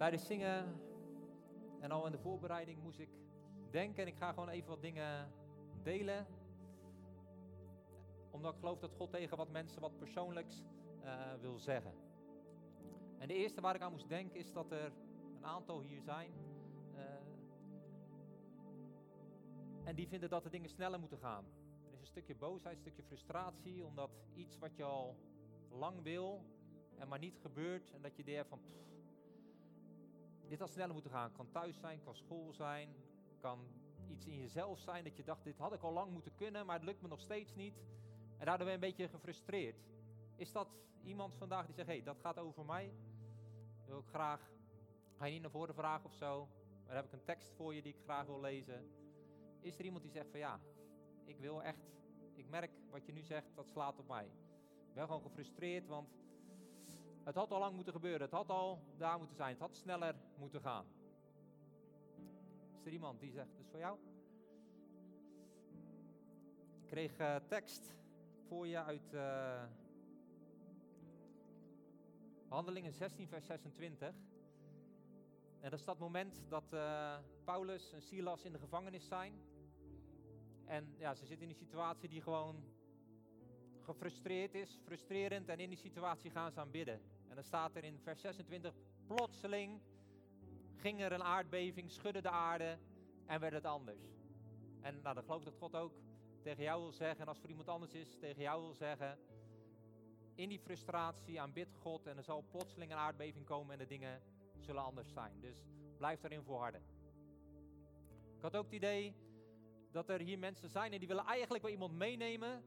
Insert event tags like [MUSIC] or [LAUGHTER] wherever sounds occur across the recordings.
Tijdens zingen en al in de voorbereiding moest ik denken en ik ga gewoon even wat dingen delen. Omdat ik geloof dat God tegen wat mensen wat persoonlijks uh, wil zeggen. En de eerste waar ik aan moest denken is dat er een aantal hier zijn. Uh, en die vinden dat de dingen sneller moeten gaan. Er is een stukje boosheid, een stukje frustratie, omdat iets wat je al lang wil en maar niet gebeurt. En dat je denkt van, dit had sneller moeten gaan. Kan thuis zijn, kan school zijn, kan iets in jezelf zijn dat je dacht, dit had ik al lang moeten kunnen, maar het lukt me nog steeds niet. En daardoor ben je een beetje gefrustreerd. Is dat iemand vandaag die zegt, hé, hey, dat gaat over mij? Wil ik graag, ga je niet naar voren vragen of zo? Maar heb ik een tekst voor je die ik graag wil lezen. Is er iemand die zegt van ja, ik wil echt, ik merk wat je nu zegt, dat slaat op mij. Ik ben gewoon gefrustreerd, want het had al lang moeten gebeuren. Het had al daar moeten zijn. Het had sneller moeten gaan. Is er iemand die zegt, dus voor jou? Ik kreeg uh, tekst voor je uit uh, Handelingen 16, vers 26. En dat is dat moment dat uh, Paulus en Silas in de gevangenis zijn. En ja, ze zitten in een situatie die gewoon gefrustreerd is, frustrerend. En in die situatie gaan ze aanbidden. En dan staat er in vers 26, plotseling ging er een aardbeving, schudde de aarde en werd het anders. En nou, dan geloof ik dat God ook tegen jou wil zeggen, en als voor iemand anders is, tegen jou wil zeggen, in die frustratie aanbid God en er zal plotseling een aardbeving komen en de dingen zullen anders zijn. Dus blijf daarin volharden. Ik had ook het idee dat er hier mensen zijn en die willen eigenlijk wel iemand meenemen,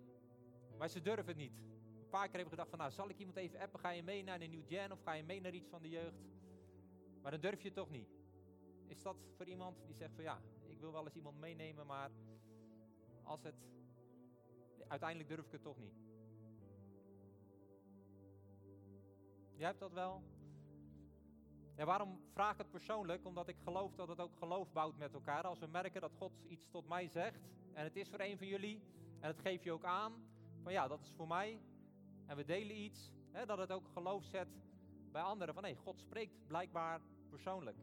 maar ze durven het niet. Een paar keer heb ik gedacht van, nou zal ik iemand even appen, ga je mee naar de New Gen of ga je mee naar iets van de jeugd? Maar dan durf je het toch niet. Is dat voor iemand die zegt van ja, ik wil wel eens iemand meenemen, maar als het, uiteindelijk durf ik het toch niet. Jij hebt dat wel? En waarom vraag ik het persoonlijk? Omdat ik geloof dat het ook geloof bouwt met elkaar. Als we merken dat God iets tot mij zegt en het is voor een van jullie en het geef je ook aan van ja, dat is voor mij en we delen iets, hè, dat het ook geloof zet bij anderen van nee, God spreekt blijkbaar persoonlijk.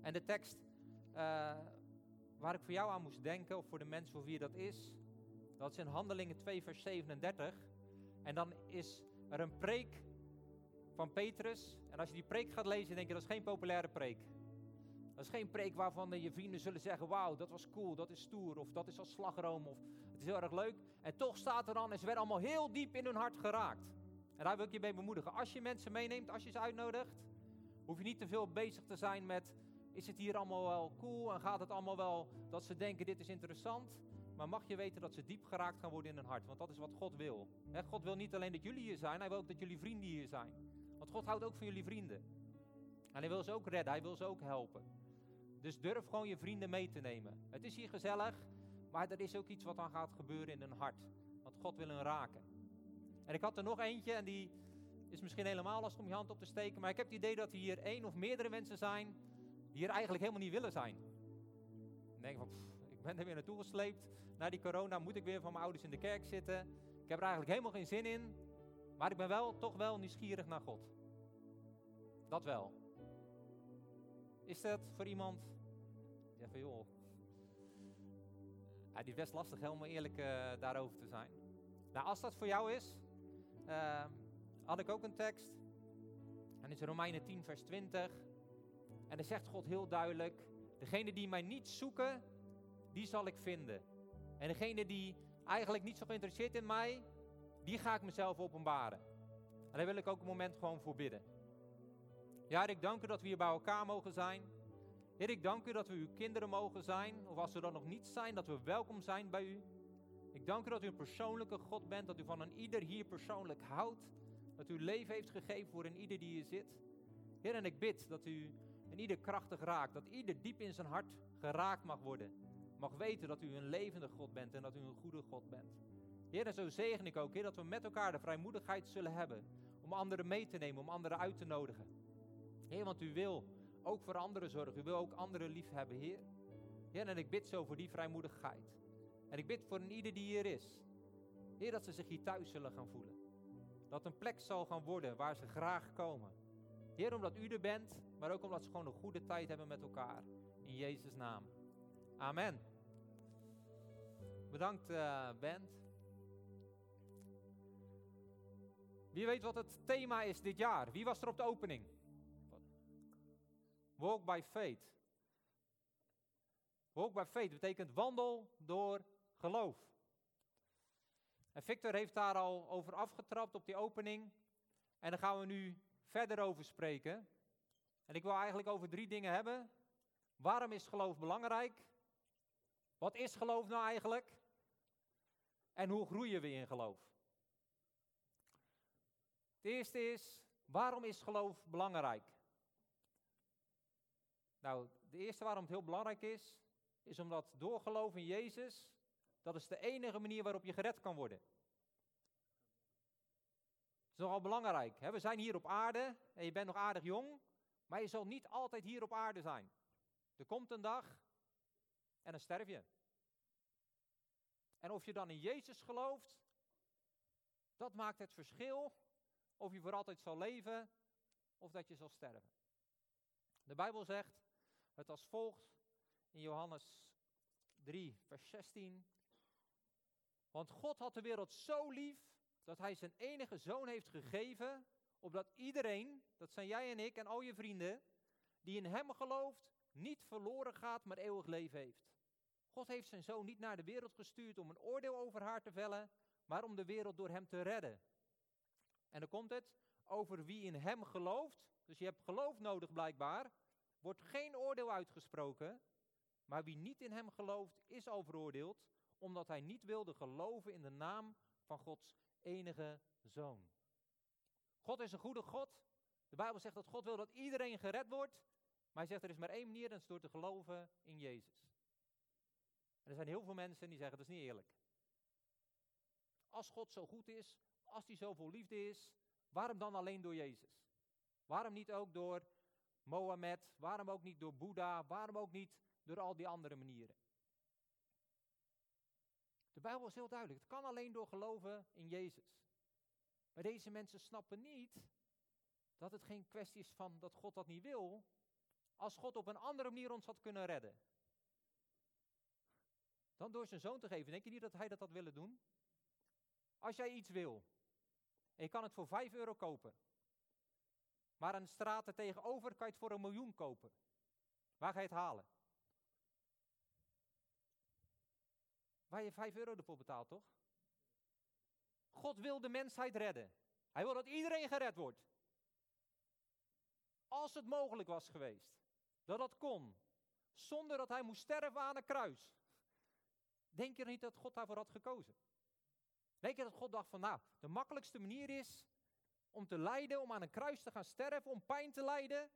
En de tekst uh, waar ik voor jou aan moest denken, of voor de mensen voor wie dat is, dat is in Handelingen 2, vers 37. En dan is er een preek van Petrus. En als je die preek gaat lezen, denk je dat is geen populaire preek. Dat is geen preek waarvan je vrienden zullen zeggen: Wauw, dat was cool, dat is stoer, of dat is als slagroom, of het is heel erg leuk. En toch staat er dan, en ze werden allemaal heel diep in hun hart geraakt. En daar wil ik je mee bemoedigen. Als je mensen meeneemt, als je ze uitnodigt, hoef je niet te veel bezig te zijn met: Is het hier allemaal wel cool en gaat het allemaal wel dat ze denken: Dit is interessant. Maar mag je weten dat ze diep geraakt gaan worden in hun hart, want dat is wat God wil. God wil niet alleen dat jullie hier zijn, hij wil ook dat jullie vrienden hier zijn. Want God houdt ook van jullie vrienden. En hij wil ze ook redden, hij wil ze ook helpen. Dus durf gewoon je vrienden mee te nemen. Het is hier gezellig, maar er is ook iets wat dan gaat gebeuren in hun hart. Want God wil hen raken. En ik had er nog eentje en die is misschien helemaal lastig om je hand op te steken. Maar ik heb het idee dat hier één of meerdere mensen zijn die hier eigenlijk helemaal niet willen zijn. Ik denk van, ik ben er weer naartoe gesleept. Na die corona moet ik weer van mijn ouders in de kerk zitten. Ik heb er eigenlijk helemaal geen zin in. Maar ik ben wel toch wel nieuwsgierig naar God. Dat wel. Is dat voor iemand? Ja, van joh. Ja, die is best lastig, helemaal eerlijk uh, daarover te zijn. Nou, als dat voor jou is, uh, had ik ook een tekst. En het is Romeinen 10, vers 20. En dan zegt God heel duidelijk: Degene die mij niet zoeken, die zal ik vinden. En degene die eigenlijk niet zo geïnteresseerd in mij, die ga ik mezelf openbaren. En daar wil ik ook een moment gewoon voor bidden. Ja, ik dank u dat we hier bij elkaar mogen zijn. Heer, ik dank u dat we uw kinderen mogen zijn. Of als we dat nog niet zijn, dat we welkom zijn bij u. Ik dank u dat u een persoonlijke God bent. Dat u van een ieder hier persoonlijk houdt. Dat u leven heeft gegeven voor een ieder die hier zit. Heer, en ik bid dat u een ieder krachtig raakt. Dat ieder diep in zijn hart geraakt mag worden. Mag weten dat u een levende God bent en dat u een goede God bent. Heer, en zo zegen ik ook, Heer, dat we met elkaar de vrijmoedigheid zullen hebben om anderen mee te nemen, om anderen uit te nodigen. Heer, want u wil ook voor anderen zorgen, u wil ook anderen lief hebben, Heer. Heer, en ik bid zo voor die vrijmoedigheid. En ik bid voor een ieder die hier is. Heer, dat ze zich hier thuis zullen gaan voelen. Dat een plek zal gaan worden waar ze graag komen. Heer, omdat u er bent, maar ook omdat ze gewoon een goede tijd hebben met elkaar. In Jezus' naam. Amen. Bedankt, uh, band. Wie weet wat het thema is dit jaar? Wie was er op de opening? Walk by faith. Walk by faith betekent wandel door geloof. En Victor heeft daar al over afgetrapt op die opening. En daar gaan we nu verder over spreken. En ik wil eigenlijk over drie dingen hebben. Waarom is geloof belangrijk? Wat is geloof nou eigenlijk? En hoe groeien we in geloof? Het eerste is, waarom is geloof belangrijk? Nou, de eerste waarom het heel belangrijk is, is omdat door geloof in Jezus, dat is de enige manier waarop je gered kan worden. Dat is nogal belangrijk. Hè? We zijn hier op aarde en je bent nog aardig jong, maar je zal niet altijd hier op aarde zijn. Er komt een dag en dan sterf je. En of je dan in Jezus gelooft, dat maakt het verschil of je voor altijd zal leven of dat je zal sterven. De Bijbel zegt het als volgt in Johannes 3, vers 16. Want God had de wereld zo lief dat hij zijn enige zoon heeft gegeven, opdat iedereen, dat zijn jij en ik en al je vrienden, die in hem gelooft, niet verloren gaat, maar eeuwig leven heeft. God heeft zijn zoon niet naar de wereld gestuurd om een oordeel over haar te vellen, maar om de wereld door hem te redden. En dan komt het over wie in hem gelooft. Dus je hebt geloof nodig blijkbaar. Wordt geen oordeel uitgesproken. Maar wie niet in hem gelooft, is al veroordeeld, omdat hij niet wilde geloven in de naam van Gods enige zoon. God is een goede God. De Bijbel zegt dat God wil dat iedereen gered wordt. Maar hij zegt er is maar één manier, dat is door te geloven in Jezus. En er zijn heel veel mensen die zeggen dat is niet eerlijk. Als God zo goed is, als hij zo vol liefde is, waarom dan alleen door Jezus? Waarom niet ook door Mohammed? Waarom ook niet door Boeddha? Waarom ook niet door al die andere manieren? De Bijbel is heel duidelijk. Het kan alleen door geloven in Jezus. Maar deze mensen snappen niet dat het geen kwestie is van dat God dat niet wil. Als God op een andere manier ons had kunnen redden. Dan door zijn zoon te geven. Denk je niet dat hij dat had willen doen? Als jij iets wil. En je kan het voor 5 euro kopen. Maar een straat er tegenover kan je het voor een miljoen kopen. Waar ga je het halen? Waar je 5 euro ervoor betaalt, toch? God wil de mensheid redden. Hij wil dat iedereen gered wordt. Als het mogelijk was geweest, dat dat kon, zonder dat hij moest sterven aan een kruis. Denk je niet dat God daarvoor had gekozen? Denk je dat God dacht van, nou, de makkelijkste manier is om te lijden, om aan een kruis te gaan sterven, om pijn te lijden.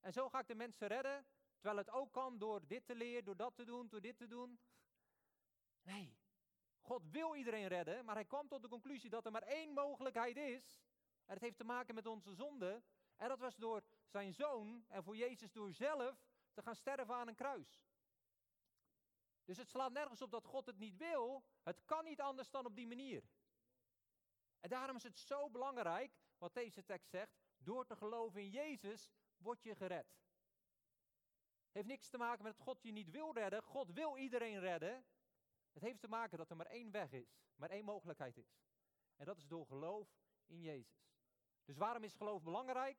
En zo ga ik de mensen redden, terwijl het ook kan door dit te leren, door dat te doen, door dit te doen. Nee, God wil iedereen redden, maar hij kwam tot de conclusie dat er maar één mogelijkheid is. En het heeft te maken met onze zonde. En dat was door zijn zoon en voor Jezus door zelf te gaan sterven aan een kruis. Dus het slaat nergens op dat God het niet wil. Het kan niet anders dan op die manier. En daarom is het zo belangrijk, wat deze tekst zegt, door te geloven in Jezus word je gered. Heeft niks te maken met dat God je niet wil redden. God wil iedereen redden. Het heeft te maken dat er maar één weg is, maar één mogelijkheid is. En dat is door geloof in Jezus. Dus waarom is geloof belangrijk?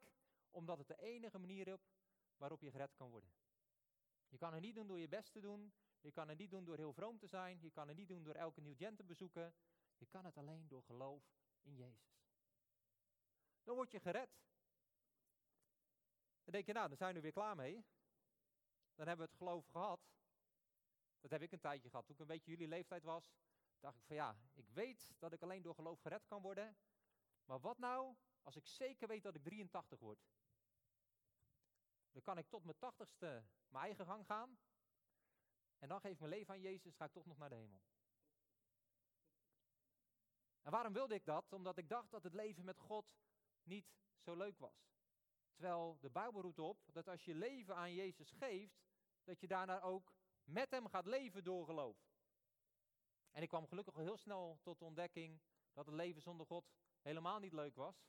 Omdat het de enige manier is waarop je gered kan worden. Je kan het niet doen door je best te doen. Je kan het niet doen door heel vroom te zijn. Je kan het niet doen door elke nieuw gen te bezoeken. Je kan het alleen door geloof in Jezus. Dan word je gered. Dan denk je, nou, dan zijn we weer klaar mee. Dan hebben we het geloof gehad. Dat heb ik een tijdje gehad. Toen ik een beetje jullie leeftijd was, dacht ik van ja, ik weet dat ik alleen door geloof gered kan worden. Maar wat nou als ik zeker weet dat ik 83 word? Dan kan ik tot mijn tachtigste mijn eigen gang gaan. En dan geef ik mijn leven aan Jezus, ga ik toch nog naar de hemel. En waarom wilde ik dat? Omdat ik dacht dat het leven met God niet zo leuk was. Terwijl de Bijbel roept op dat als je leven aan Jezus geeft, dat je daarna ook met hem gaat leven door geloof. En ik kwam gelukkig heel snel tot de ontdekking dat het leven zonder God helemaal niet leuk was.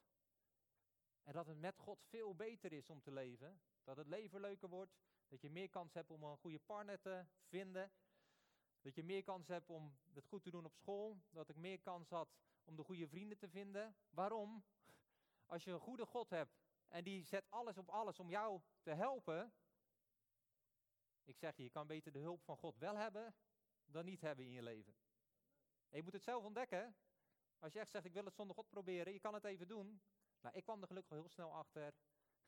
En dat het met God veel beter is om te leven. Dat het leven leuker wordt. Dat je meer kans hebt om een goede partner te vinden. Dat je meer kans hebt om het goed te doen op school. Dat ik meer kans had om de goede vrienden te vinden. Waarom? Als je een goede God hebt en die zet alles op alles om jou te helpen. Ik zeg je, je kan beter de hulp van God wel hebben dan niet hebben in je leven. En je moet het zelf ontdekken. Als je echt zegt, ik wil het zonder God proberen, je kan het even doen. Nou, ik kwam er gelukkig heel snel achter.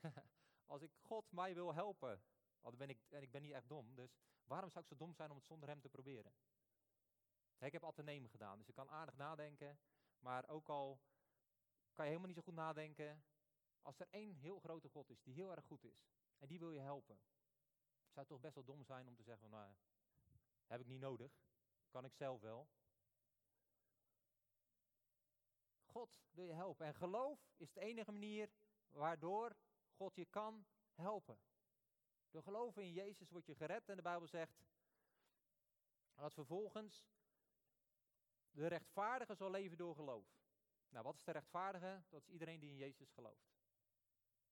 [LAUGHS] Als ik God mij wil helpen, dan ben ik, en ik ben niet echt dom, dus waarom zou ik zo dom zijn om het zonder hem te proberen? Ik heb nemen gedaan, dus ik kan aardig nadenken. Maar ook al kan je helemaal niet zo goed nadenken, als er één heel grote God is, die heel erg goed is, en die wil je helpen, zou het toch best wel dom zijn om te zeggen van, nou, heb ik niet nodig, kan ik zelf wel. God wil je helpen. En geloof is de enige manier waardoor God je kan helpen. Door geloven in Jezus word je gered en de Bijbel zegt dat vervolgens de rechtvaardige zal leven door geloof. Nou, wat is de rechtvaardige? Dat is iedereen die in Jezus gelooft.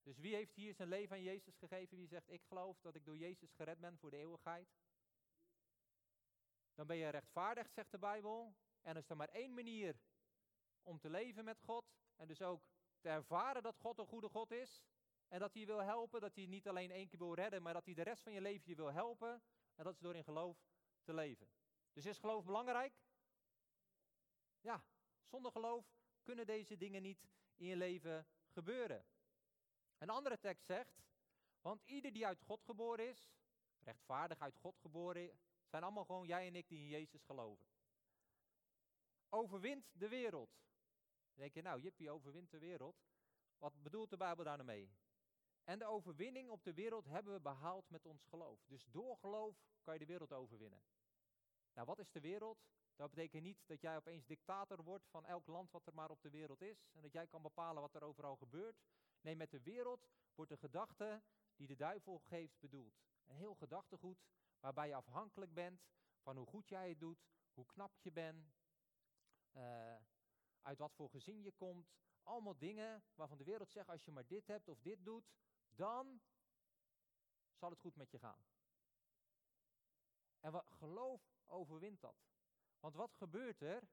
Dus wie heeft hier zijn leven aan Jezus gegeven? Wie zegt, ik geloof dat ik door Jezus gered ben voor de eeuwigheid? Dan ben je rechtvaardig, zegt de Bijbel. En er is er maar één manier om te leven met God. En dus ook te ervaren dat God een goede God is. En dat hij wil helpen, dat hij niet alleen één keer wil redden, maar dat hij de rest van je leven je wil helpen. En dat is door in geloof te leven. Dus is geloof belangrijk? Ja, zonder geloof kunnen deze dingen niet in je leven gebeuren. Een andere tekst zegt, want ieder die uit God geboren is, rechtvaardig uit God geboren, zijn allemaal gewoon jij en ik die in Jezus geloven. Overwint de wereld. Dan denk je, nou, Jippie overwint de wereld. Wat bedoelt de Bijbel daar nou? En de overwinning op de wereld hebben we behaald met ons geloof. Dus door geloof kan je de wereld overwinnen. Nou, wat is de wereld? Dat betekent niet dat jij opeens dictator wordt van elk land wat er maar op de wereld is. En dat jij kan bepalen wat er overal gebeurt. Nee, met de wereld wordt de gedachte die de duivel geeft bedoeld. Een heel gedachtegoed waarbij je afhankelijk bent van hoe goed jij het doet, hoe knap je bent, uh, uit wat voor gezin je komt. Allemaal dingen waarvan de wereld zegt, als je maar dit hebt of dit doet, dan zal het goed met je gaan. En geloof overwint dat. Want wat gebeurt er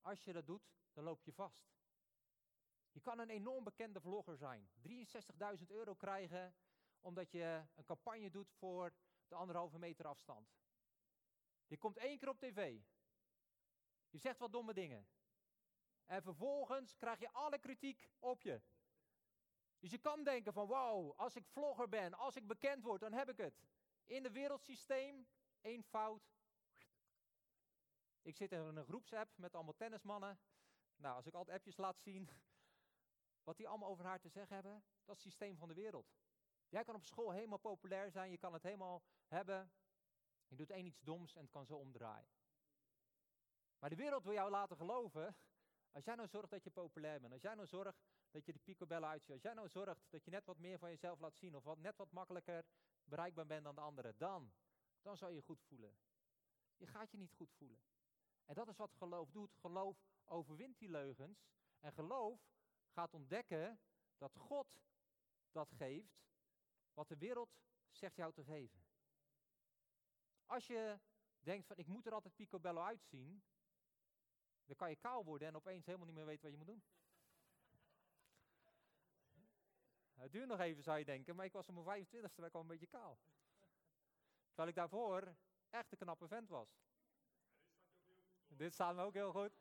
als je dat doet? Dan loop je vast. Je kan een enorm bekende vlogger zijn. 63.000 euro krijgen omdat je een campagne doet voor de anderhalve meter afstand. Je komt één keer op tv. Je zegt wat domme dingen. En vervolgens krijg je alle kritiek op je. Dus je kan denken van wauw, als ik vlogger ben, als ik bekend word, dan heb ik het. In het wereldsysteem, één fout. Ik zit in een groepsapp met allemaal tennismannen. Nou, als ik altijd appjes laat zien, [LAUGHS] wat die allemaal over haar te zeggen hebben, dat is het systeem van de wereld. Jij kan op school helemaal populair zijn, je kan het helemaal hebben. Je doet één iets doms en het kan zo omdraaien. Maar de wereld wil jou laten geloven [LAUGHS] als jij nou zorgt dat je populair bent, als jij nou zorgt dat je de picobellen uitziet, als jij nou zorgt dat je net wat meer van jezelf laat zien of wat, net wat makkelijker bereikbaar bent dan de anderen, dan, dan zal je je goed voelen. Je gaat je niet goed voelen. En dat is wat geloof doet. Geloof overwint die leugens. En geloof gaat ontdekken dat God dat geeft wat de wereld zegt jou te geven. Als je denkt van ik moet er altijd picobello uitzien, dan kan je kaal worden en opeens helemaal niet meer weten wat je moet doen. [LAUGHS] Het duurt nog even, zou je denken, maar ik was op mijn 25ste werd al een beetje kaal. Terwijl ik daarvoor echt een knappe vent was. Dit staat me ook heel goed.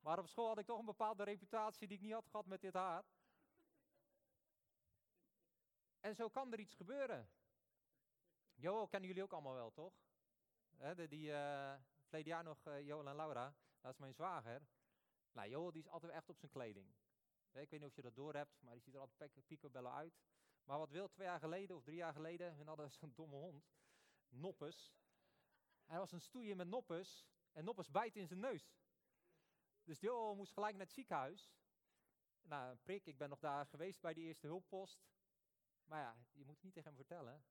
Maar op school had ik toch een bepaalde reputatie die ik niet had gehad met dit haar. En zo kan er iets gebeuren. Joel kennen jullie ook allemaal wel, toch? He, die uh, verleden jaar nog, uh, Joel en Laura, dat is mijn zwager. Nou, Joel die is altijd echt op zijn kleding. Ik weet niet of je dat door hebt, maar die ziet er altijd picobellen uit. Maar wat wil, twee jaar geleden of drie jaar geleden, we hadden zo'n domme hond, Noppes. Hij was een stoeien met Noppes en Noppes bijt in zijn neus. Dus Joel moest gelijk naar het ziekenhuis. Nou, prik, ik ben nog daar geweest bij die eerste hulppost. Maar ja, je moet het niet tegen hem vertellen.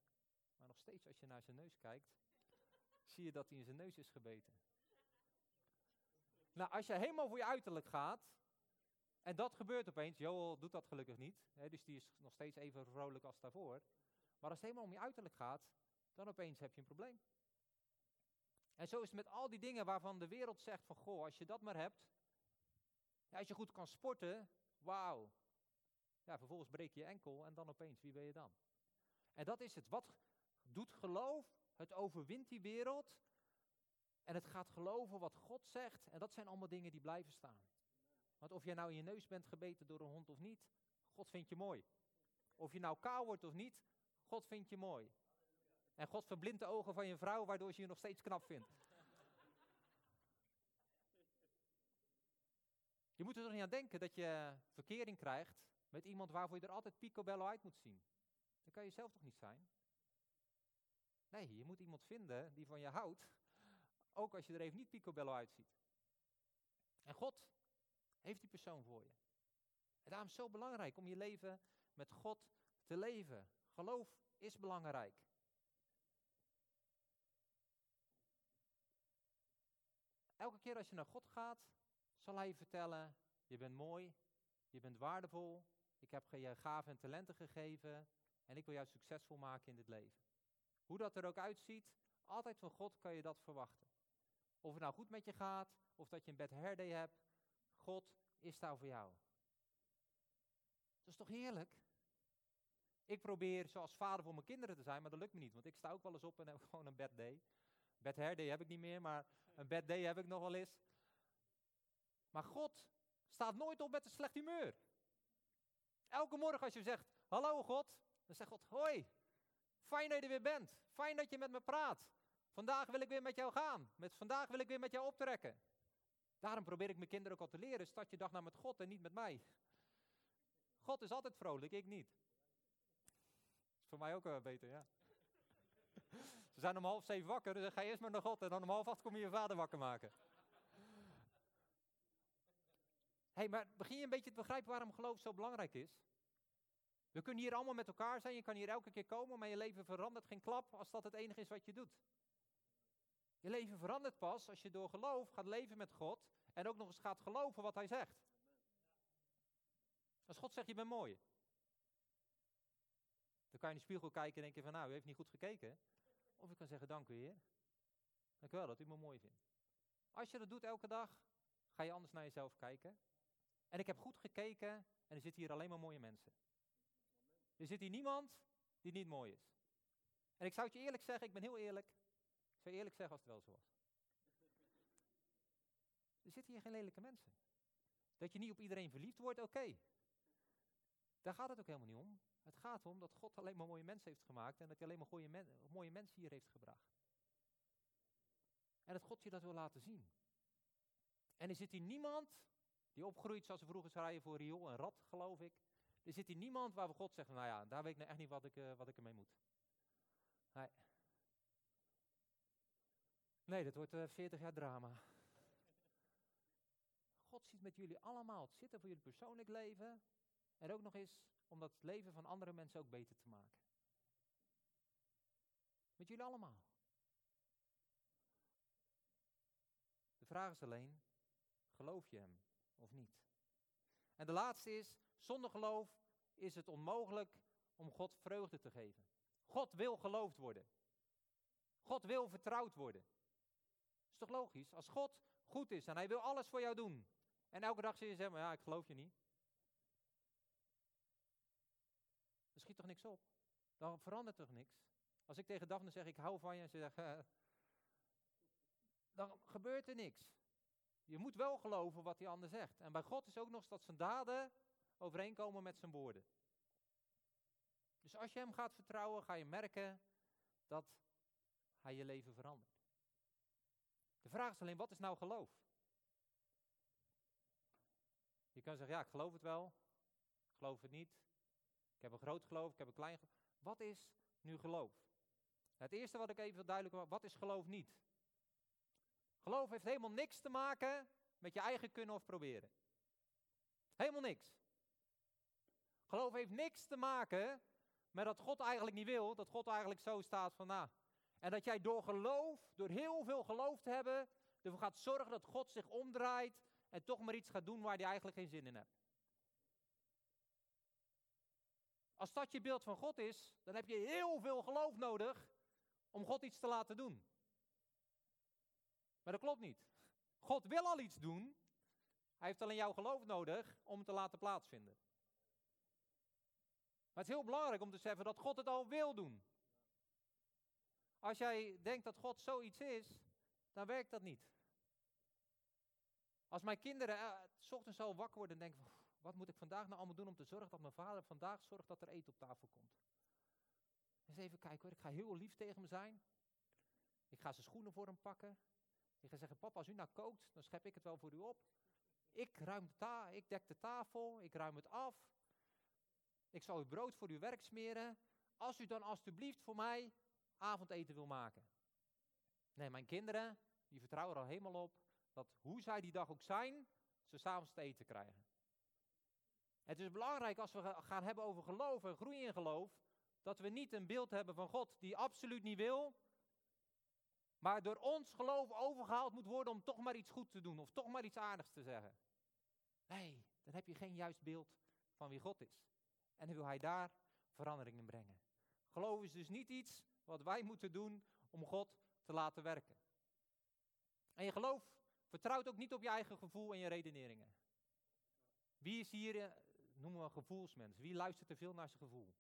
Maar nog steeds als je naar zijn neus kijkt, zie je dat hij in zijn neus is gebeten. Nou, als je helemaal voor je uiterlijk gaat, En dat gebeurt opeens. Joel doet dat gelukkig niet. Hè, dus die is nog steeds even vrolijk als daarvoor. Maar als het helemaal om je uiterlijk gaat, dan opeens heb je een probleem. En zo is het met al die dingen waarvan de wereld zegt van, goh, als je dat maar hebt, als je goed kan sporten, wauw. Ja, vervolgens breek je je enkel en dan opeens, wie ben je dan? En dat is het. Wat doet geloof? Het overwint die wereld. En het gaat geloven wat God zegt. En dat zijn allemaal dingen die blijven staan. Want of je nou in je neus bent gebeten door een hond of niet, God vindt je mooi. Of je nou kaal wordt of niet, God vindt je mooi. En God verblindt de ogen van je vrouw, waardoor ze je nog steeds knap vindt. Je moet er toch niet aan denken dat je verkering krijgt met iemand waarvoor je er altijd picobello uit moet zien. Dan kan je zelf toch niet zijn? Nee, je moet iemand vinden die van je houdt, ook als je er even niet picobello uitziet. En God heeft die persoon voor je. En daarom is het zo belangrijk om je leven met God te leven. Geloof is belangrijk. Elke keer als je naar God gaat, zal Hij je vertellen: Je bent mooi, je bent waardevol, ik heb je gaven en talenten gegeven en ik wil jou succesvol maken in dit leven. Hoe dat er ook uitziet, altijd van God kan je dat verwachten. Of het nou goed met je gaat, of dat je een bed herde hebt, God is daar voor jou. Dat is toch heerlijk? Ik probeer zoals vader voor mijn kinderen te zijn, maar dat lukt me niet. Want ik sta ook wel eens op en heb [LAUGHS] gewoon een bad day. Bad hair heb ik niet meer, maar een bad day heb ik nog wel eens. Maar God staat nooit op met een slecht humeur. Elke morgen als je zegt, hallo God, dan zegt God, hoi, fijn dat je er weer bent. Fijn dat je met me praat. Vandaag wil ik weer met jou gaan. Met, vandaag wil ik weer met jou optrekken. Daarom probeer ik mijn kinderen ook al te leren, start je dag nou met God en niet met mij. God is altijd vrolijk, ik niet. is voor mij ook wel beter, ja. Ze zijn om half zeven wakker, dus dan ga je eerst maar naar God en dan om half acht kom je je vader wakker maken. hey, maar begin je een beetje te begrijpen waarom geloof zo belangrijk is? We kunnen hier allemaal met elkaar zijn, je kan hier elke keer komen, maar je leven verandert geen klap als dat het enige is wat je doet. Je leven verandert pas als je door geloof gaat leven met God en ook nog eens gaat geloven wat hij zegt. Als God zegt, je bent mooi. Dan kan je in de spiegel kijken en denken van, nou, u heeft niet goed gekeken. Of ik kan zeggen, dank u heer. Dank u wel dat u me mooi vindt. Als je dat doet elke dag, ga je anders naar jezelf kijken. En ik heb goed gekeken en er zitten hier alleen maar mooie mensen. Er zit hier niemand die niet mooi is. En ik zou het je eerlijk zeggen, ik ben heel eerlijk. Ik zou eerlijk zeggen als het wel zo was. Er zitten hier geen lelijke mensen. Dat je niet op iedereen verliefd wordt, oké. Daar gaat het ook helemaal niet om. Het gaat om dat God alleen maar mooie mensen heeft gemaakt en dat hij alleen maar mooie, mooie mensen hier heeft gebracht. En dat God je dat wil laten zien. En er zit hier niemand die opgroeit zoals we vroeger zeiden voor riool en rat, geloof ik. Er zit hier niemand waar we God zegt, nou ja, daar weet ik nou echt niet wat ik, uh, wat ik ermee moet. Nee. Nee, dat wordt uh, eh, 40 jaar drama. God ziet met jullie allemaal het zitten voor jullie persoonlijk leven. En ook nog eens om dat leven van andere mensen ook beter te maken. Met jullie allemaal. De vraag is alleen, geloof je hem of niet? En de laatste is, zonder geloof is het onmogelijk om God vreugde te geven. God wil geloofd worden. God wil vertrouwd worden. Is toch logisch? Als God goed is en hij wil alles voor jou doen. En elke dag zie je zeggen, ja, ik geloof je niet. Er schiet toch niks op? Dan verandert toch niks? Als ik tegen Daphne zeg, ik hou van je, en ze zegt, uh, dan gebeurt er niks. Je moet wel geloven wat die ander zegt. En bij God is ook nog dat zijn daden overeenkomen met zijn woorden. Dus als je hem gaat vertrouwen, ga je merken dat hij je leven verandert. De vraag is alleen, wat is nou geloof? Je kan zeggen, ja, ik geloof het wel, ik geloof het niet. Ik heb een groot geloof, ik heb een klein geloof. Wat is nu geloof? Het eerste wat ik even duidelijk maak, wat is geloof niet? Geloof heeft helemaal niks te maken met je eigen kunnen of proberen. Helemaal niks. Geloof heeft niks te maken met dat God eigenlijk niet wil, dat God eigenlijk zo staat van nou. En dat jij door geloof, door heel veel geloof te hebben, ervoor gaat zorgen dat God zich omdraait en toch maar iets gaat doen waar hij eigenlijk geen zin in hebt. Als dat je beeld van God is, dan heb je heel veel geloof nodig om God iets te laten doen. Maar dat klopt niet. God wil al iets doen. Hij heeft alleen jouw geloof nodig om het te laten plaatsvinden. Maar het is heel belangrijk om te zeggen dat God het al wil doen. Als jij denkt dat God zoiets is, dan werkt dat niet. Als mijn kinderen uh, s ochtends zo wakker worden en denken, wat moet ik vandaag nou allemaal doen om te zorgen dat mijn vader vandaag zorgt dat er eten op tafel komt. Eens even kijken hoor, ik ga heel lief tegen hem zijn. Ik ga zijn schoenen voor hem pakken. Ik ga zeggen, papa, als u nou kookt, dan schep ik het wel voor u op. Ik ruim de ta ik dek de tafel, ik ruim het af. Ik zal uw brood voor uw werk smeren. Als u dan alstublieft voor mij avondeten wil maken. Nee, mijn kinderen, die vertrouwen er al helemaal op dat hoe zij die dag ook zijn, ze s'avonds te eten krijgen. Het is belangrijk als we gaan hebben over geloof en groei in geloof, dat we niet een beeld hebben van God die absoluut niet wil, maar door ons geloof overgehaald moet worden om toch maar iets goed te doen of toch maar iets aardigs te zeggen. Nee, dan heb je geen juist beeld van wie God is. En wil hij daar verandering in brengen. Geloof is dus niet iets wat wij moeten doen om God te laten werken. En je geloof vertrouwt ook niet op je eigen gevoel en je redeneringen. Wie is hier, eh, noemen we gevoelsmens, wie luistert te veel naar zijn gevoel?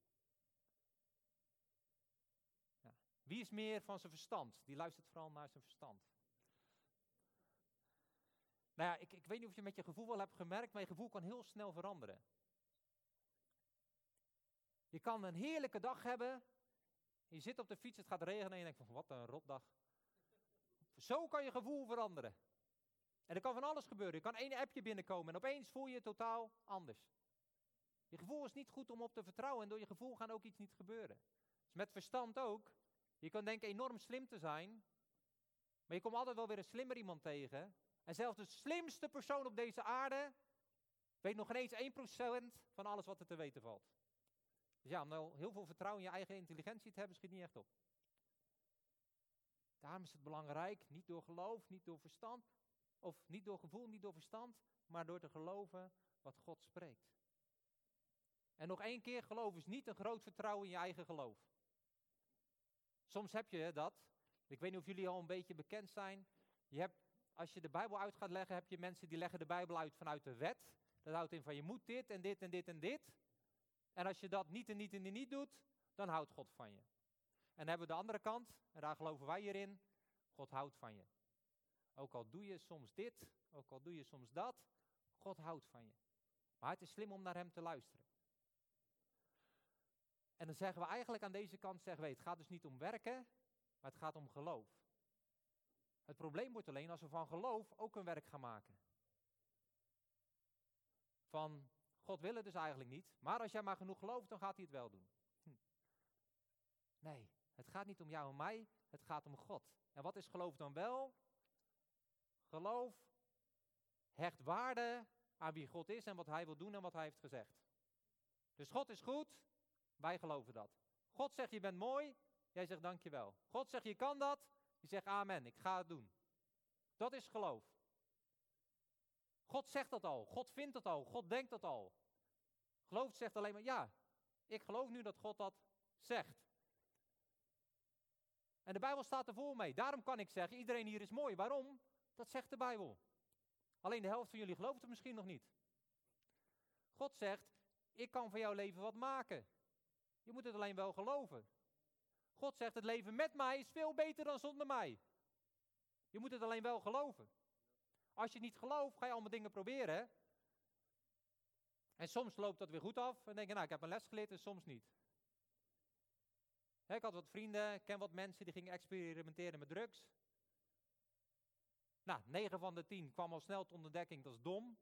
Ja. Wie is meer van zijn verstand? Die luistert vooral naar zijn verstand. Nou ja, ik, ik weet niet of je met je gevoel wel hebt gemerkt, maar je gevoel kan heel snel veranderen. Je kan een heerlijke dag hebben. Je zit op de fiets, het gaat regenen en je denkt van wat een rotdag. Zo kan je gevoel veranderen. En er kan van alles gebeuren. Er kan één appje binnenkomen en opeens voel je je totaal anders. Je gevoel is niet goed om op te vertrouwen en door je gevoel gaat ook iets niet gebeuren. Dus met verstand ook. Je kan denken enorm slim te zijn, maar je komt altijd wel weer een slimmer iemand tegen. En zelfs de slimste persoon op deze aarde weet nog geen eens 1% van alles wat er te weten valt. Dus ja, om nou heel veel vertrouwen in je eigen intelligentie te hebben, schiet niet echt op. Daarom is het belangrijk, niet door geloof, niet door verstand, of niet door gevoel, niet door verstand, maar door te geloven wat God spreekt. En nog één keer, geloof is niet een groot vertrouwen in je eigen geloof. Soms heb je dat. Ik weet niet of jullie al een beetje bekend zijn. Je hebt, als je de Bijbel uit gaat leggen, heb je mensen die leggen de Bijbel uit vanuit de wet. Dat houdt in van je moet dit en dit en dit en dit. En als je dat niet en niet en niet doet, dan houdt God van je. En dan hebben we de andere kant, en daar geloven wij hierin, God houdt van je. Ook al doe je soms dit, ook al doe je soms dat, God houdt van je. Maar het is slim om naar Hem te luisteren. En dan zeggen we eigenlijk aan deze kant, zeggen we, het gaat dus niet om werken, maar het gaat om geloof. Het probleem wordt alleen als we van geloof ook een werk gaan maken. Van, God wil het dus eigenlijk niet, maar als jij maar genoeg gelooft, dan gaat hij het wel doen. Hm. Nee, het gaat niet om jou en mij, het gaat om God. En wat is geloof dan wel? Geloof hecht waarde aan wie God is en wat hij wil doen en wat hij heeft gezegd. Dus God is goed, wij geloven dat. God zegt je bent mooi, jij zegt dankjewel. God zegt je kan dat, je zegt amen, ik ga het doen. Dat is geloof. God zegt dat al, God vindt dat al, God denkt dat al. Geloof zegt alleen maar ja, ik geloof nu dat God dat zegt. En de Bijbel staat er voor mee. Daarom kan ik zeggen, iedereen hier is mooi. Waarom? Dat zegt de Bijbel. Alleen de helft van jullie gelooft het misschien nog niet. God zegt, ik kan van jouw leven wat maken. Je moet het alleen wel geloven. God zegt, het leven met mij is veel beter dan zonder mij. Je moet het alleen wel geloven. Als je niet gelooft, ga je allemaal dingen proberen. En soms loopt dat weer goed af en denk je, nou, ik heb een les geleerd en soms niet. ik had wat vrienden, ik ken wat mensen die gingen experimenteren met drugs. Nou, 9 van de 10 kwam al snel tot ontdekking, dat is dom.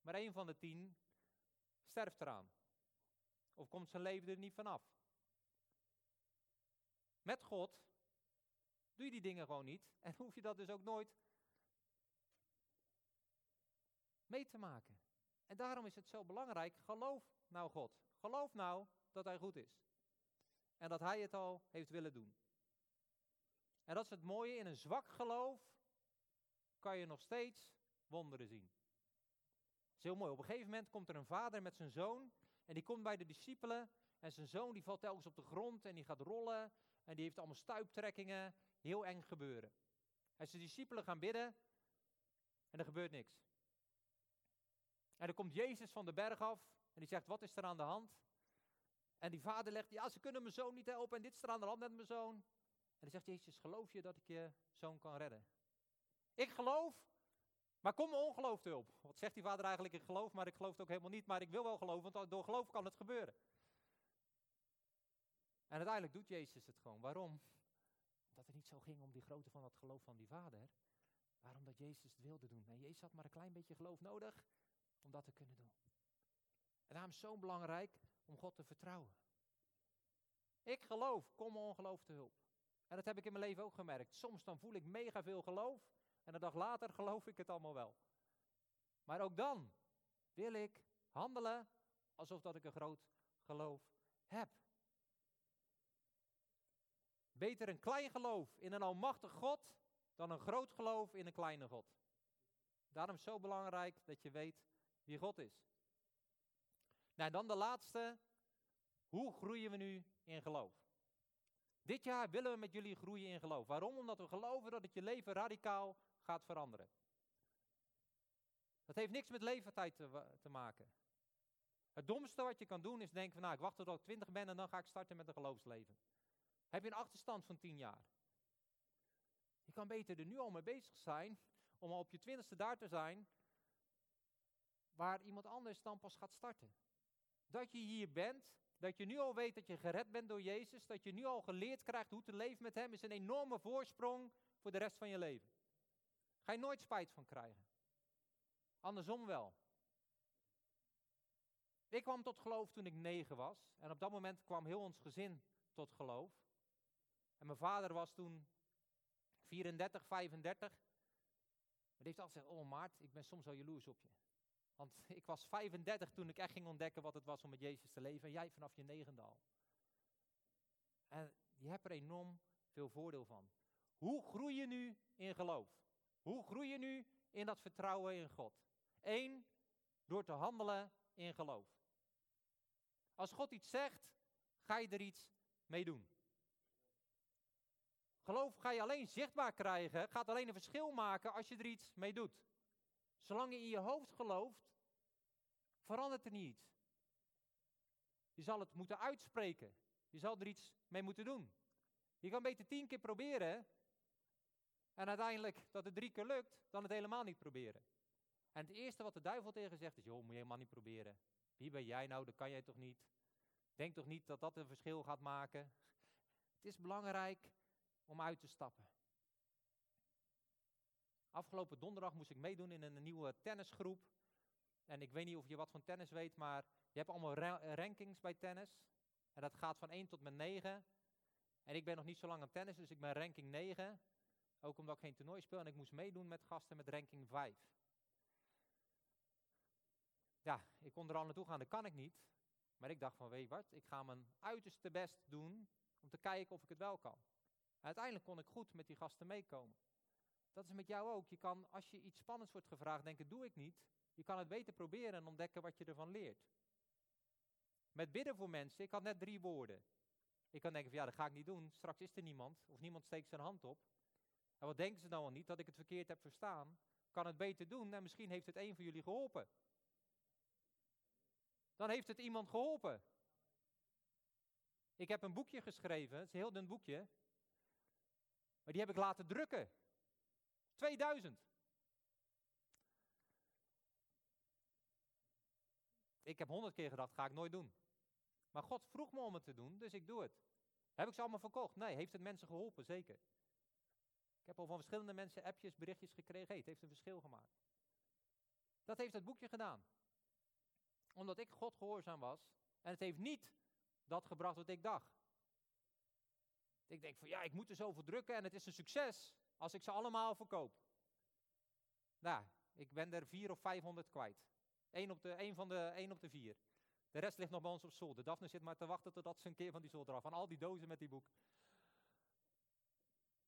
Maar 1 van de 10 sterft eraan. Of komt zijn leven er niet vanaf. Met God doe je die dingen gewoon niet. [LAUGHS] En hoef je dat dus ook nooit mee te maken. En daarom is het zo belangrijk, geloof nou God. Geloof nou dat Hij goed is. En dat Hij het al heeft willen doen. En dat is het mooie, in een zwak geloof kan je nog steeds wonderen zien. Dat is heel mooi. Op een gegeven moment komt er een vader met zijn zoon En die komt bij de discipelen. En zijn zoon die valt telkens op de grond en die gaat rollen. En die heeft allemaal stuiptrekkingen. Heel eng gebeuren. En zijn discipelen gaan bidden. En er gebeurt niks. En dan komt Jezus van de berg af. En die zegt, wat is er aan de hand? En die vader legt, ja, ze kunnen mijn zoon niet helpen. En dit is er aan de hand met mijn zoon. En dan zegt Jezus, geloof je dat ik je zoon kan redden? Ik geloof, maar kom ongeloof te hulp. Wat zegt die vader eigenlijk? Ik geloof, maar ik geloof het ook helemaal niet. Maar ik wil wel geloven, want door geloof kan het gebeuren. En uiteindelijk doet Jezus het gewoon. Waarom? Omdat het niet zo ging om die grootte van dat geloof van die vader. Waarom dat Jezus het wilde doen. En Jezus had maar een klein beetje geloof nodig om dat te kunnen doen. En daarom is het zo belangrijk om God te vertrouwen. Ik geloof, kom ongeloof te hulp. En dat heb ik in mijn leven ook gemerkt. Soms dan voel ik mega veel geloof en een dag later geloof ik het allemaal wel. Maar ook dan wil ik handelen alsof dat ik een groot geloof heb. Beter een klein geloof in een almachtig God dan een groot geloof in een kleine God. Daarom zo belangrijk dat je weet wie God is. Nou, dan de laatste. Hoe groeien we nu in geloof? Dit jaar willen we met jullie groeien in geloof. Waarom? Omdat we geloven dat het je leven radicaal gaat veranderen. Dat heeft niks met leeftijd te, te maken. Het domste wat je kan doen is denken van nou, ik wacht tot ik 20 ben en dan ga ik starten met een geloofsleven. Heb je een achterstand van 10 jaar? Je kan beter er nu al mee bezig zijn om al op je twintigste daar te zijn, waar iemand anders dan pas gaat starten. Dat je hier bent, dat je nu al weet dat je gered bent door Jezus, dat je nu al geleerd krijgt hoe te leven met Hem, is een enorme voorsprong voor de rest van je leven. Ga je nooit spijt van krijgen. Andersom wel. Ik kwam tot geloof toen ik negen was. En op dat moment kwam heel ons gezin tot geloof. En mijn vader was toen 34, 35. Maar die heeft altijd gezegd, oh Maart, ik ben soms wel jaloers op je. Want [LAUGHS] ik was 35 toen ik echt ging ontdekken wat het was om met Jezus te leven. En jij vanaf je negende al. En je hebt er enorm veel voordeel van. Hoe groei je nu in geloof? Hoe groei je nu in dat vertrouwen in God? Eén, door te handelen in geloof. Als God iets zegt, ga je er iets mee doen. Geloof ga je alleen zichtbaar krijgen, gaat alleen een verschil maken als je er iets mee doet. Zolang je in je hoofd gelooft, verandert er niet. Je zal het moeten uitspreken. Je zal er iets mee moeten doen. Je kan beter tien keer proberen en uiteindelijk dat het drie keer lukt, dan het helemaal niet proberen. En het eerste wat de duivel tegen zegt is, joh, moet je helemaal niet proberen. Wie ben jij nou, dat kan jij toch niet. Denk toch niet dat dat een verschil gaat maken. [LAUGHS] Het is belangrijk om uit te stappen. Afgelopen donderdag moest ik meedoen in een nieuwe tennisgroep. En ik weet niet of je wat van tennis weet, maar je hebt allemaal rankings bij tennis. En dat gaat van 1 tot met 9. En ik ben nog niet zo lang aan tennis, dus ik ben ranking 9. Ook omdat ik geen toernooi speel en ik moest meedoen met gasten met ranking 5. Ja, ik kon er al naartoe gaan, dat kan ik niet. Maar ik dacht van, weet je wat, ik ga mijn uiterste best doen om te kijken of ik het wel kan. Uiteindelijk kon ik goed met die gasten meekomen. Dat is met jou ook. Je kan, als je iets spannends wordt gevraagd, denken, doe ik niet. Je kan het beter proberen en ontdekken wat je ervan leert. Met bidden voor mensen, ik had net drie woorden. Ik kan denken van, ja, dat ga ik niet doen. Straks is er niemand, of niemand steekt zijn hand op. En wat denken ze nou al niet? Dat ik het verkeerd heb verstaan. Kan het beter doen en misschien heeft het een van jullie geholpen. Dan heeft het iemand geholpen. Ik heb een boekje geschreven, het is een heel dun boekje. Maar die heb ik laten drukken. 2000. Ik heb honderd keer gedacht, ga ik nooit doen. Maar God vroeg me om het te doen, dus ik doe het. Heb ik ze allemaal verkocht? Nee. Heeft het mensen geholpen? Zeker. Ik heb al van verschillende mensen appjes, berichtjes gekregen. Het heeft een verschil gemaakt. Dat heeft het boekje gedaan. Omdat ik God gehoorzaam was. En het heeft niet dat gebracht wat ik dacht. Ik denk van ja, ik moet er zoveel drukken en het is een succes als ik ze allemaal verkoop. Nou, ik ben er vier of vijfhonderd kwijt. Eén op de, één van de, één op de vier. De rest ligt nog bij ons op zolder. Daphne zit maar te wachten totdat ze een keer van die zolder af. Van al die dozen met die boek.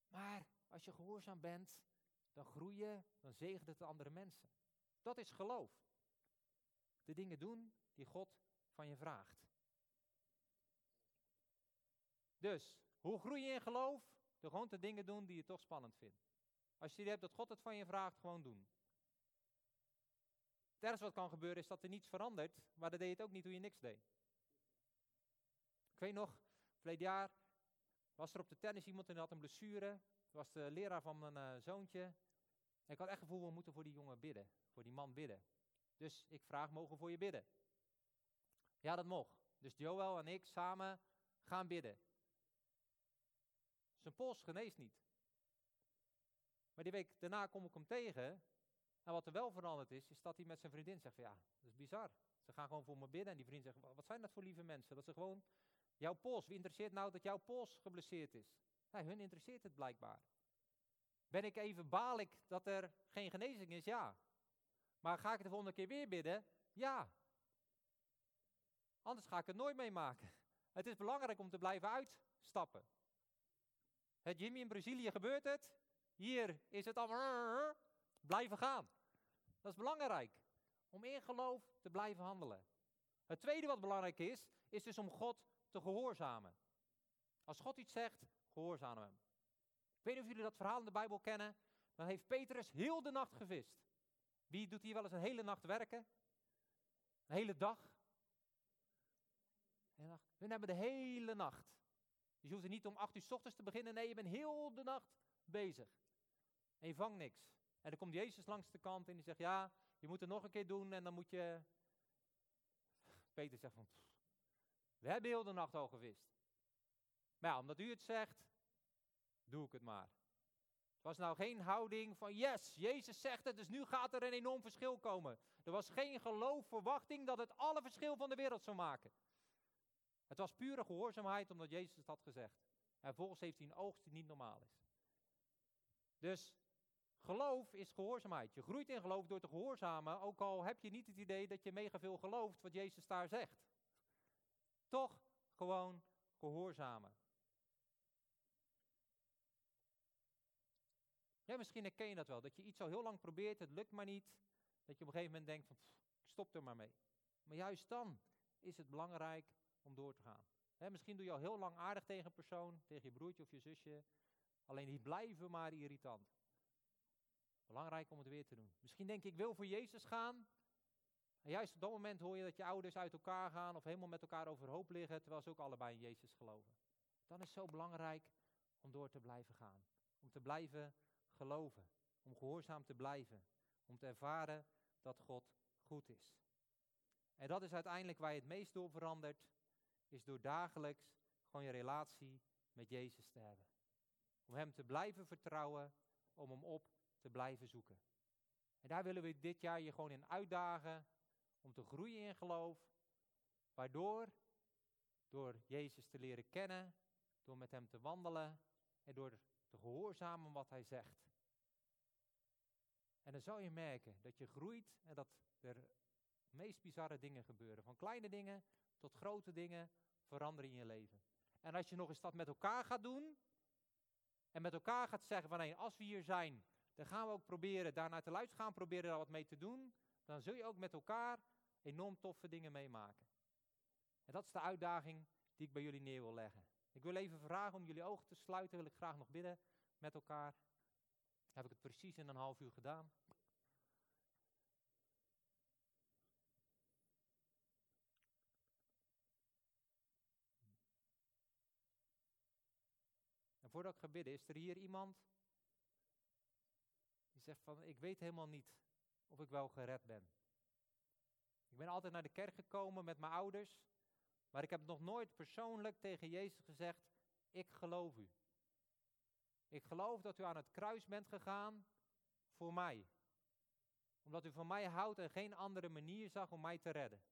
Maar als je gehoorzaam bent, dan groei je, dan zegent het de andere mensen. Dat is geloof. De dingen doen die God van je vraagt. Dus, hoe groei je in geloof? Door gewoon de dingen doen die je toch spannend vindt. Als je het hebt dat God het van je vraagt, gewoon doen. Het wat kan gebeuren is dat er niets verandert, maar dan deed je het ook niet toen je niks deed. Ik weet nog, verleden jaar was er op de tennis iemand en had een blessure. Was de leraar van mijn uh, zoontje. Ik had echt het gevoel, we moeten voor die jongen bidden, voor die man bidden. Dus ik vraag, mogen we voor je bidden? Ja, dat mocht. Dus Joel en ik samen gaan bidden. Zijn pols geneest niet. Maar die week daarna kom ik hem tegen. En wat er wel veranderd is, is dat hij met zijn vriendin zegt: van, Ja, dat is bizar. Ze gaan gewoon voor me bidden. En die vriend zegt: Wat zijn dat voor lieve mensen? Dat ze gewoon jouw pols. Wie interesseert nou dat jouw pols geblesseerd is? Hun interesseert het blijkbaar. Ben ik even baal ik dat er geen genezing is? Ja. Maar ga ik de volgende keer weer bidden? Ja. Anders ga ik het nooit meemaken. Het is belangrijk om te blijven uitstappen. Het Jimmy in Brazilië gebeurt het. Hier is het allemaal blijven gaan. Dat is belangrijk. Om in geloof te blijven handelen. Het tweede wat belangrijk is, is dus om God te gehoorzamen. Als God iets zegt, gehoorzamen hem. Ik weet niet of jullie dat verhaal in de Bijbel kennen. Dan heeft Petrus heel de nacht gevist. Wie doet hier wel eens een hele nacht werken? Een hele dag? We hebben de hele nacht. Dus je hoeft er niet om acht uur s ochtends te beginnen. Nee, je bent heel de nacht bezig. En je vangt niks. En dan komt Jezus langs de kant en die zegt, ja, je moet het nog een keer doen en dan moet je... Peter zegt van, we hebben heel de nacht al gevist. Ja, omdat u het zegt, doe ik het maar. Het was nou geen houding van, yes, Jezus zegt het, dus nu gaat er een enorm verschil komen. Er was geen geloof, verwachting dat het alle verschil van de wereld zou maken. Het was pure gehoorzaamheid omdat Jezus het had gezegd. En vervolgens heeft hij een oogst die niet normaal is. Dus geloof is gehoorzaamheid. Je groeit in geloof door te gehoorzamen, ook al heb je niet het idee dat je mega veel gelooft wat Jezus daar zegt. Toch gewoon gehoorzamen. Misschien herken je dat wel, dat je iets al heel lang probeert, het lukt maar niet. Dat je op een gegeven moment denkt van, ik stop er maar mee. Maar juist dan is het belangrijk om door te gaan. misschien doe je al heel lang aardig tegen een persoon, tegen je broertje of je zusje. Alleen die blijven maar irritant. Belangrijk om het weer te doen. Misschien denk je, ik wil voor Jezus gaan. En juist op dat moment hoor je dat je ouders uit elkaar gaan of helemaal met elkaar overhoop liggen, terwijl ze ook allebei in Jezus geloven. Dan is het zo belangrijk om door te blijven gaan. Om te blijven geloven. Om gehoorzaam te blijven. Om te ervaren dat God goed is. En dat is uiteindelijk waar je het meest door verandert is door dagelijks gewoon je relatie met Jezus te hebben. Om Hem te blijven vertrouwen, om Hem op te blijven zoeken. En daar willen we dit jaar je gewoon in uitdagen om te groeien in geloof, waardoor, door Jezus te leren kennen, door met Hem te wandelen en door te gehoorzamen wat Hij zegt. En dan zal je merken dat je groeit en dat er meest bizarre dingen gebeuren. Van kleine dingen tot grote dingen veranderen in je leven. En als je nog eens dat met elkaar gaat doen. En met elkaar gaat zeggen van nee, als we hier zijn, dan gaan we ook proberen daarnaar te luisteren, gaan proberen daar wat mee te doen. Dan zul je ook met elkaar enorm toffe dingen meemaken. En dat is de uitdaging die ik bij jullie neer wil leggen. Ik wil even vragen om jullie ogen te sluiten, wil ik graag nog bidden met elkaar. Heb ik het precies in een half uur gedaan. voordat ik ga bidden, is er hier iemand die zegt van, ik weet helemaal niet of ik wel gered ben. Ik ben altijd naar de kerk gekomen met mijn ouders, maar ik heb nog nooit persoonlijk tegen Jezus gezegd, ik geloof u. Ik geloof dat u aan het kruis bent gegaan voor mij. Omdat u van mij houdt en geen andere manier zag om mij te redden.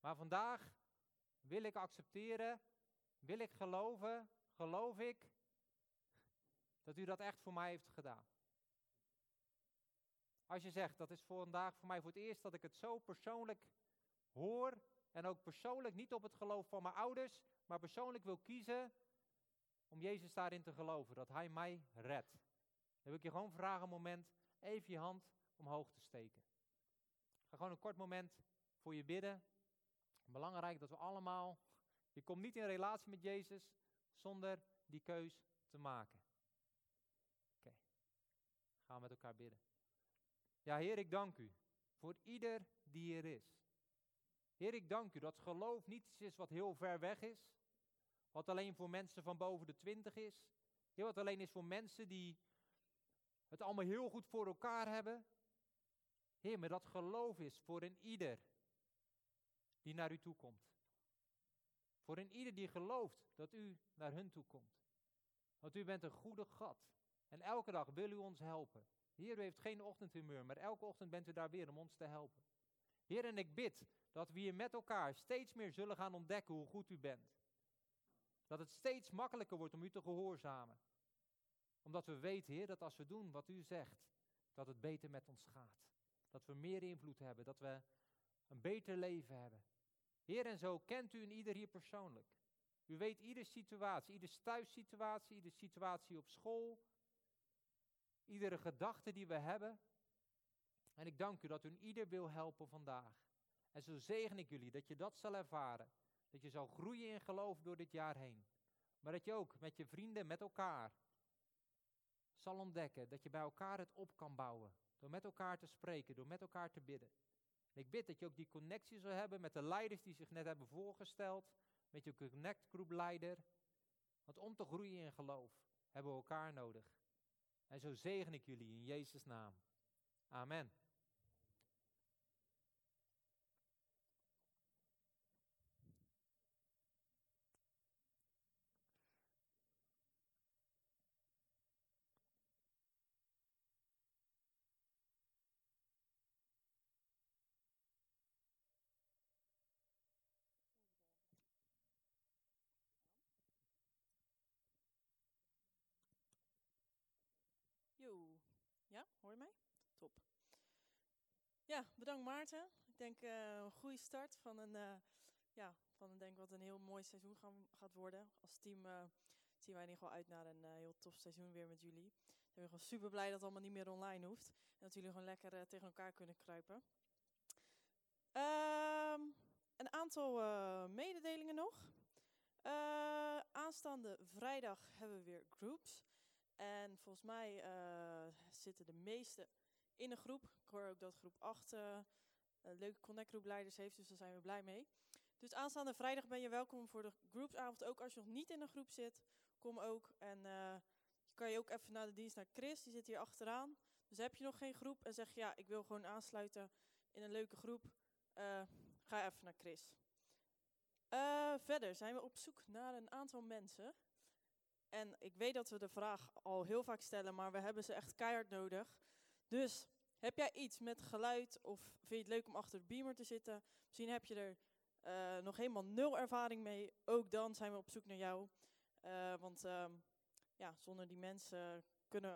Maar vandaag wil ik accepteren, wil ik geloven geloof ik dat u dat echt voor mij heeft gedaan. Als je zegt, dat is vandaag voor mij voor het eerst dat ik het zo persoonlijk hoor en ook persoonlijk niet op het geloof van mijn ouders, maar persoonlijk wil kiezen om Jezus daarin te geloven, dat Hij mij redt. Dan wil ik je gewoon vragen een moment even je hand omhoog te steken. Ik ga gewoon een kort moment voor je bidden. Belangrijk dat we allemaal, je komt niet in relatie met Jezus zonder die keus te maken. Oké, gaan we met elkaar bidden. Ja, Heer, ik dank u voor ieder die hier is. Heer, ik dank u dat geloof niet iets is wat heel ver weg is, wat alleen voor mensen van boven de twintig is, Heer, wat alleen is voor mensen die het allemaal heel goed voor elkaar hebben. Heer, maar dat geloof is voor een ieder die naar u toe komt. Voor een ieder die gelooft dat u naar hun toe komt. Want u bent een goede God. En elke dag wil u ons helpen. Heer, u heeft geen ochtendhumeur, maar elke ochtend bent u daar weer om ons te helpen. Heer, en ik bid dat we hier met elkaar steeds meer zullen gaan ontdekken hoe goed u bent. Dat het steeds makkelijker wordt om u te gehoorzamen. Omdat we weten, Heer, dat als we doen wat u zegt, dat het beter met ons gaat. Dat we meer invloed hebben, dat we een beter leven hebben. Heer, en zo kent u en ieder hier persoonlijk. U weet iedere situatie, iedere thuissituatie, iedere situatie op school, iedere gedachte die we hebben. En ik dank u dat u ieder wil helpen vandaag. En zo zegen ik jullie dat je dat zal ervaren. Dat je zal groeien in geloof door dit jaar heen. Maar dat je ook met je vrienden, met elkaar, zal ontdekken dat je bij elkaar het op kan bouwen. Door met elkaar te spreken, door met elkaar te bidden. En ik bid dat je ook die connectie zal hebben met de leiders die zich net hebben voorgesteld. Met je Connect Group leider. Want om te groeien in geloof hebben we elkaar nodig. En zo zegen ik jullie in Jezus' naam. Amen. Jo, ja, hoor je mij? Top. Ja, bedankt Maarten. Ik denk eh, een goede start van een, uh, ja, van een denk wat een heel mooi seizoen gaan, gaat worden. Als team uh, zien wij in ieder geval uit naar een heel tof seizoen weer met jullie. Ik ben gewoon super blij dat het allemaal niet meer online hoeft. En dat jullie gewoon lekker tegen elkaar kunnen kruipen. Ehm, een aantal mededelingen nog. aanstaande vrijdag hebben we weer groups. En volgens mij uh, zitten de meesten in een groep. Ik hoor ook dat groep 8 uh, eh, leuke connectgroepleiders heeft, dus daar zijn we blij mee. Dus aanstaande vrijdag ben je welkom voor de groepsavond. Ook als je nog niet in een groep zit, kom ook. En uh, kan je ook even naar de dienst naar Chris, die zit hier achteraan. Dus heb je nog geen groep en zeg je ja, ik wil gewoon aansluiten in een leuke groep, ga even naar Chris. verder zijn we op zoek naar een aantal mensen en ik weet dat we de vraag al heel vaak stellen, maar we hebben ze echt keihard nodig. Dus heb jij iets met geluid of vind je het leuk om achter de beamer te zitten? Misschien heb je er uh, nog helemaal nul ervaring mee. Ook dan zijn we op zoek naar jou. Uh, want uh, ja, zonder die mensen kunnen